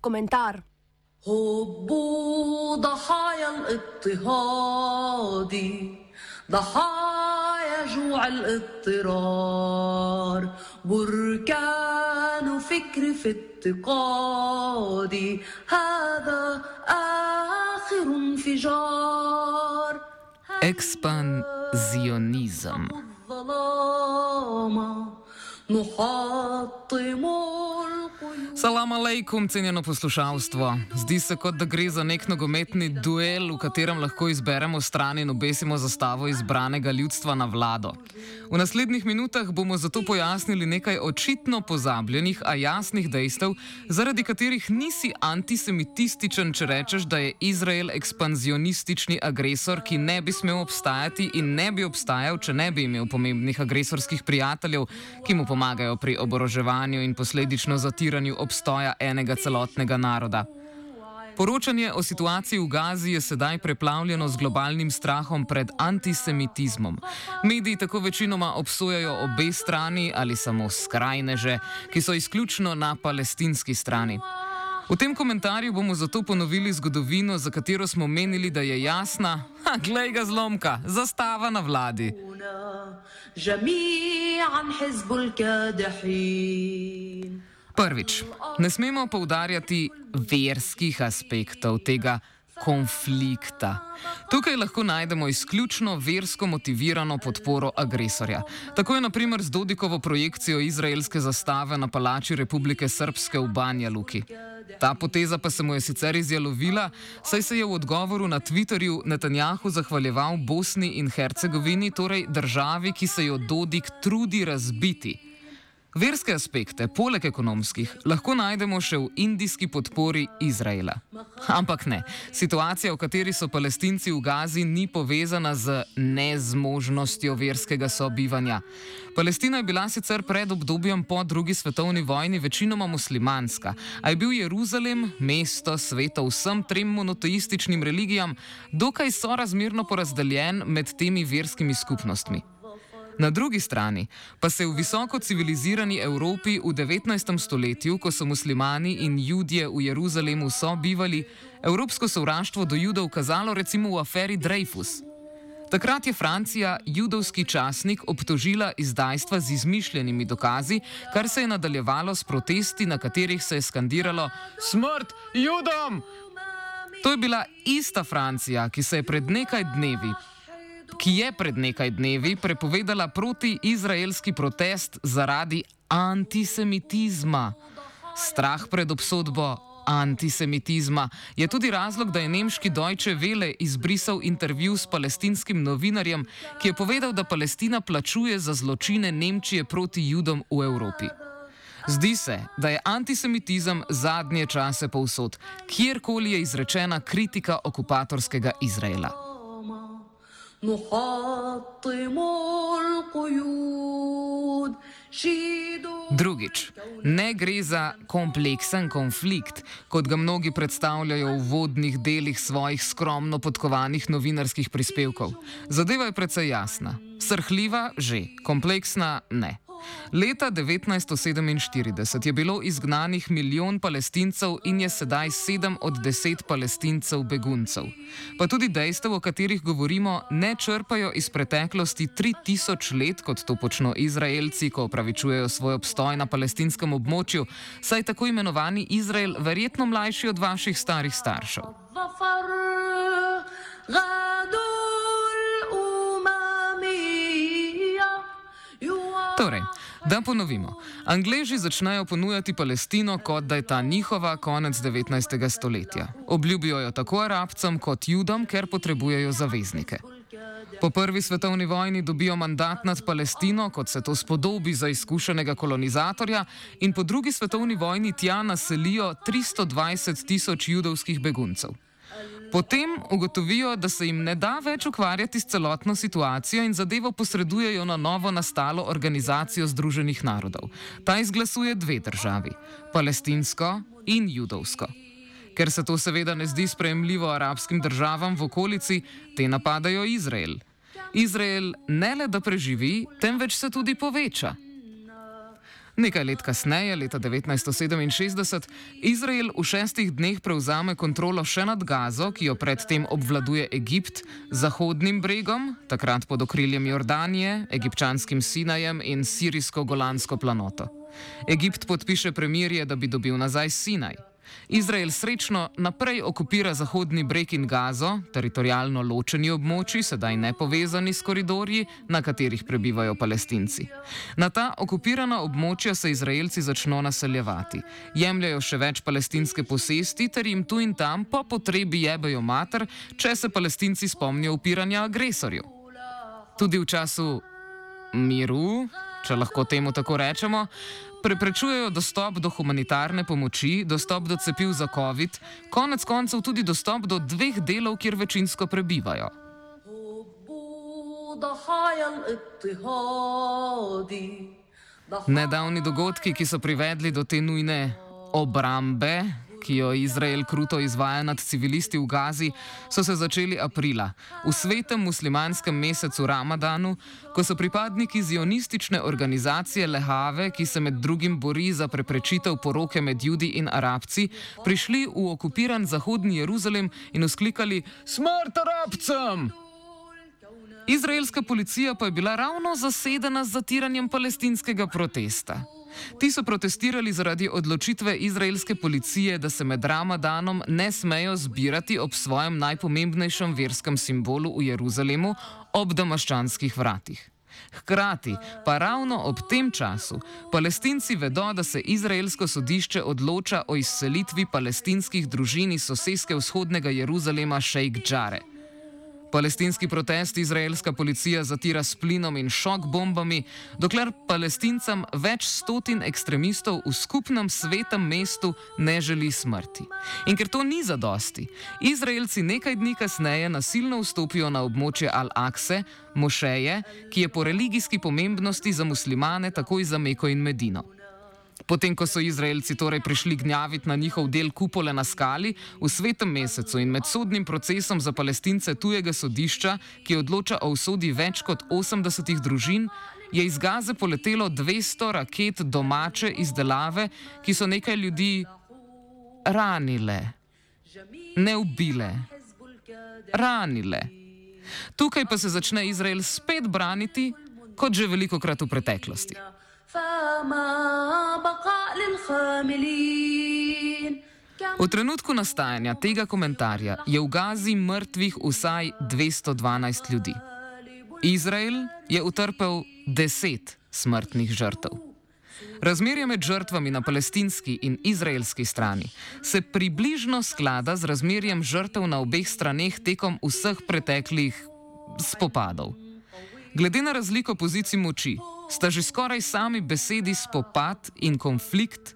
komentar. هبوا ضحايا الاضطهاد ضحايا جوع الاضطرار بركان فكر في افتقاد هذا آخر انفجار Ekspanzionizem. الظلام نحطم Salam aleikum, cenjeno poslušalstvo. Zdi se, kot da gre za nek nogometni duel, v katerem lahko izberemo stran in obesimo zastavo izbranega ljudstva na vlado. V naslednjih minutah bomo zato pojasnili nekaj očitno pozabljenih, a jasnih dejstev, zaradi katerih nisi antisemitističen, če rečeš, da je Izrael ekspanzionistični agresor, ki ne bi smel obstajati in ne bi obstajal, če ne bi imel pomembnih agresorskih prijateljev, ki mu pomagajo pri oboroževanju in posledično zatiranju obstoja enega celotnega naroda. Poročanje o situaciji v Gazi je sedaj preplavljeno z globalnim strahom pred antisemitizmom. Mediji tako večinoma obsojajo obe strani ali samo skrajneže, ki so izključno na palestinski strani. V tem komentarju bomo zato ponovili zgodovino, za katero smo menili, da je jasna. Ha, glej ga zlomka, zastava na vladi. جميعا حزب الكادحين Prvič, ne smemo poudarjati verskih aspektov tega konflikta. Tukaj lahko najdemo izključno versko motivirano podporo agresorja. Tako je naprimer z Dodikovo projekcijo izraelske zastave na palači Republike Srpske v Banja Luki. Ta poteza pa se mu je sicer izjalovila, saj se je v odgovoru na Twitterju Netanjahu zahvaljeval Bosni in Hercegovini, torej državi, ki se jo Dodik trudi razbiti. Verske aspekte, poleg ekonomskih, lahko najdemo še v indijski podpori Izraela. Ampak ne, situacija, v kateri so palestinci v Gazi, ni povezana z nezmožnostjo verskega sobivanja. Palestina je bila sicer pred obdobjem po drugi svetovni vojni večinoma muslimanska, a je bil Jeruzalem, mesto sveta vsem trem monoteističnim religijam, dokaj sorazmerno porazdeljen med temi verskimi skupnostmi. Na drugi strani pa se v visoko civilizirani Evropi v 19. stoletju, ko so muslimani in judje v Jeruzalemu sobivali, evropsko sovraštvo do judov kazalo recimo v aferi Dreyfus. Takrat je Francija judovski časnik obtožila izdajstva z izmišljenimi dokazi, kar se je nadaljevalo s protesti, na katerih se je skandiralo Smrt judom! To je bila ista Francija, ki se je pred nekaj dnevi ki je pred nekaj dnevi prepovedala protiizraelski protest zaradi antisemitizma. Strah pred obsodbo antisemitizma je tudi razlog, da je nemški Deutsche Welle izbrisal intervju s palestinskim novinarjem, ki je povedal, da Palestina plačuje za zločine Nemčije proti judom v Evropi. Zdi se, da je antisemitizem zadnje čase povsod, kjerkoli je izrečena kritika okupatorskega Izraela. Drugič, ne gre za kompleksen konflikt, kot ga mnogi predstavljajo v vodnih delih svojih skromno podkovanih novinarskih prispevkov. Zadeva je precej jasna. Srhljiva že, kompleksna ne. Leta 1947 je bilo izgnanih milijon palestincev in je sedaj sedem od deset palestincev beguncev. Pa tudi dejstev, o katerih govorimo, ne črpajo iz preteklosti 3000 let, kot to počno Izraelci, ko opravičujejo svoj obstoj na palestinskem območju, saj tako imenovani Izrael verjetno mlajši od vaših starih staršev. Torej, da ponovimo. Angleži začnejo ponujati Palestino, kot da je ta njihova konec 19. stoletja. Obljubijo jo tako arabcem kot judom, ker potrebujejo zaveznike. Po prvi svetovni vojni dobijo mandat nad Palestino, kot se to spodobi za izkušenega kolonizatorja, in po drugi svetovni vojni tja naselijo 320 tisoč judovskih beguncev. Potem ugotovijo, da se jim ne da več ukvarjati s celotno situacijo in zadevo posredujejo na novo nastalo organizacijo Združenih narodov. Ta izglasuje dve državi: palestinsko in judovsko. Ker se to seveda ne zdi sprejemljivo arabskim državam v okolici, te napadajo Izrael. Izrael ne le da preživi, temveč se tudi poveča. Nekaj let kasneje, leta 1967, Izrael v šestih dneh prevzame kontrolo še nad Gazo, ki jo predtem obvladuje Egipt, Zahodnim bregom, takrat pod okriljem Jordanije, egipčanskim Sinajem in sirijsko-golansko planoto. Egipt podpiše premirje, da bi dobil nazaj Sinaj. Izrael srečno naprej okupira Zahodni breg in Gazo, teritorijalno ločeni območji, sedaj ne povezani s koridorji, na katerih prebivajo palestinci. Na ta okupirana območja se Izraelci začno naseljevati, jemljajo še več palestinske posesti ter jim tu in tam po potrebi jebejo mater, če se palestinci spomnijo upiranja agresorju. Tudi v času miru, če lahko temu tako rečemo, Preprečujejo dostop do humanitarne pomoči, dostop do cepiv za COVID, konec koncev tudi dostop do dveh delov, kjer večinsko prebivajo. Nedavni dogodki, ki so privedli do te nujne obrambe, ki jo Izrael kruto izvaja nad civilisti v Gazi, so se začeli aprila, v svetem muslimanskem mesecu Ramadanu, ko so pripadniki zionistične organizacije Lehave, ki se med drugim bori za preprečitev poroke med Judi in Arabci, prišli v okupiran zahodni Jeruzalem in usklikali: Smrt Arabcem! Izraelska policija pa je bila ravno zasedena z zatiranjem palestinskega protesta. Ti so protestirali zaradi odločitve izraelske policije, da se med Ramadanom ne smejo zbirati ob svojem najpomembnejšem verskem simbolu v Jeruzalemu, ob damaščanskih vratih. Hkrati pa ravno ob tem času palestinci vedo, da se izraelsko sodišče odloča o izselitvi palestinskih družin iz sosedske vzhodnega Jeruzalema Šejk Džare. Palestinski protest izraelska policija zatira s plinom in šok bombami, dokler palestincem več stotin ekstremistov v skupnem svetem mestu ne želi smrti. In ker to ni zadosti, Izraelci nekaj dni kasneje nasilno vstopijo na območje Al-Akse, mošeje, ki je po religijski pomembnosti za muslimane takoj za Meko in Medino. Potem, ko so Izraelci torej prišli gnjaviti na njihov del kupole na skali v svetem mesecu in med sodnim procesom za palestince tujega sodišča, ki odloča o usodi več kot 80 družin, je iz Gaze poletelo 200 raket domače izdelave, ki so nekaj ljudi ranile, ne ubile, ranile. Tukaj pa se začne Izrael spet braniti, kot že veliko krat v preteklosti. V trenutku nastajanja tega komentarja je v Gazi mrtvih vsaj 212 ljudi. Izrael je utrpel 10 smrtnih žrtev. Razmerje med žrtvami na palestinski in izraelski strani se približno sklada z razmerjem žrtev na obeh straneh tekom vseh preteklih spopadov. Glede na razliko pozicij moči, sta že skoraj sami besedi spopad in konflikt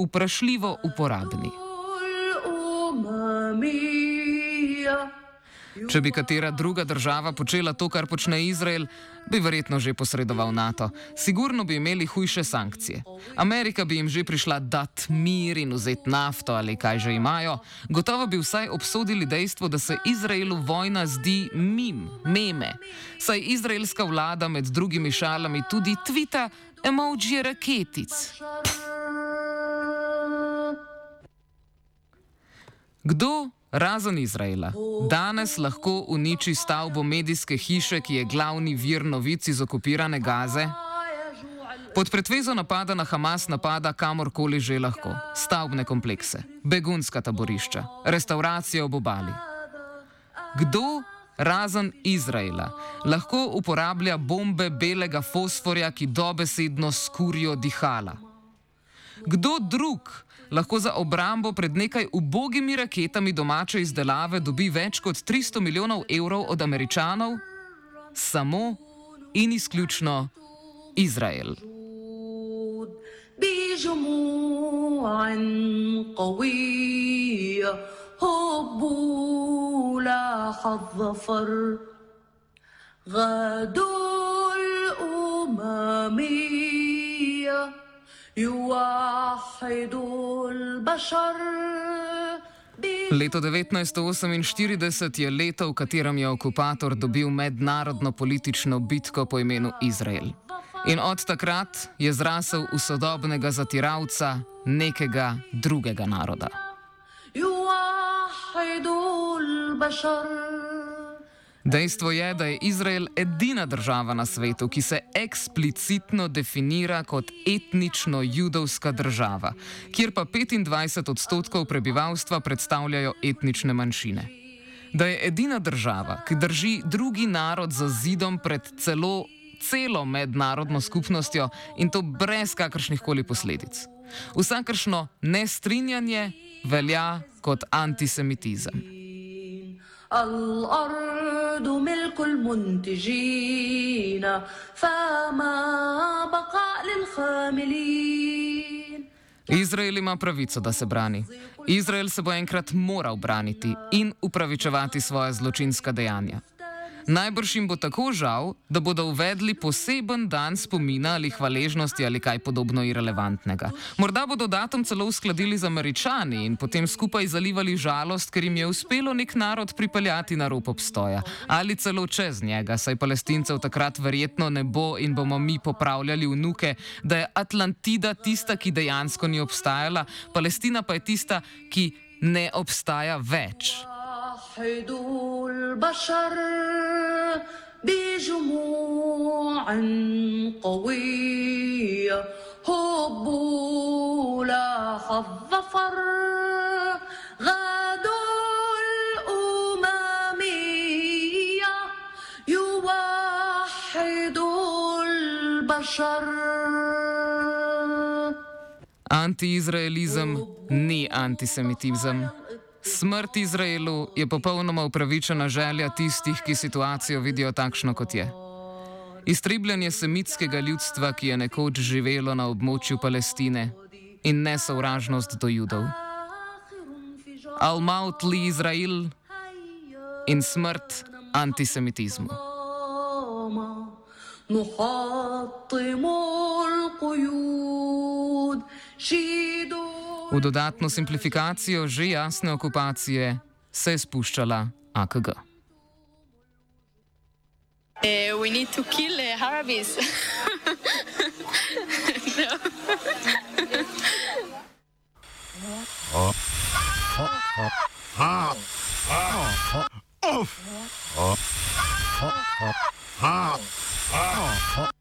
vprašljivo uporabni. Če bi katera druga država počela to, kar počne Izrael, bi verjetno že posredoval NATO. Sigurno bi imeli hujše sankcije. Amerika bi jim že prišla dat mir in vzeti nafto ali kaj že imajo. Gotovo bi vsaj obsodili dejstvo, da se Izraelu vojna zdi mim, meme. Saj izraelska vlada med drugimi šalami tudi tvita emoji raketic. Pff. Kdo razen Izraela, danes lahko uniči stavbo medijske hiše, ki je glavni vir novic iz okupirane Gaze? Pod pretvezo napada na Hamas napada kamorkoli že lahko. Stavbne komplekse, begunska taborišča, restauracije ob obali. Kdo, razen Izraela, lahko uporablja bombe belega fosforja, ki dobesedno skurijo dihala? Kdo drug lahko za obrambo pred nekaj ubogimi raketami domače izdelave dobi več kot 300 milijonov evrov od američanov? Samo in izključno Izrael. بجموع قوية هبوا لاح الظفر غدوا الأممية يوحدوا البشر Leto 1948 je leto, v katerem je okupator dobil mednarodno politično bitko po imenu Izrael. In od takrat je zrasel v sodobnega zatiralca nekega drugega naroda. يوحد البشر Dejstvo je, da je Izrael edina država na svetu, ki se eksplicitno definira kot etnično judovska država, kjer pa 25 odstotkov prebivalstva predstavljajo etnične manjšine. Da je edina država, ki drži drugi narod za zidom pred celo celo mednarodno skupnostjo in to brez kakršnih koli posledic. Vsakršno nestrinjanje velja kot antisemitizem. الأرض ملك المنتجين فما بقاء للخاملين Izrael ima pravico, da se brani. Izrael se bo enkrat moral braniti in upravičevati svoje zločinska dejanja. Najbrž jim bo tako žal, da bodo uvedli poseben dan spomina ali hvaležnosti ali kaj podobno irrelevantnega. Morda bodo datum celo uskladili z američani in potem skupaj zalivali žalost, ker jim je uspelo nek narod pripeljati na rob obstoja. Ali celo čez njega, saj palestincev takrat verjetno ne bo in bomo mi popravljali vnuke, da je Atlantida tista, ki dejansko ni obstajala, Palestina pa je tista, ki ne obstaja več. يوحد البشر بجموع قوية. هبوا لاح الظفر غادوا الأممية يوحد البشر. Antiizraelizem ni antisemitizem. Smrt Izraelu je popolnoma upravičena želja tistih, ki situacijo vidijo takšno, kot je. Iztrebljanje semitskega ljudstva, ki je nekoč živelo na območju Palestine, in nesovražnost do judov. Al-Maut li Izrael in smrt antisemitizmu. نحطم القيود شيدوا V dodatno simplifikacijo že jasne okupacije se je spuščala AKG. Uh, we need to kill uh, Arabs. no.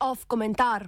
Off komentar.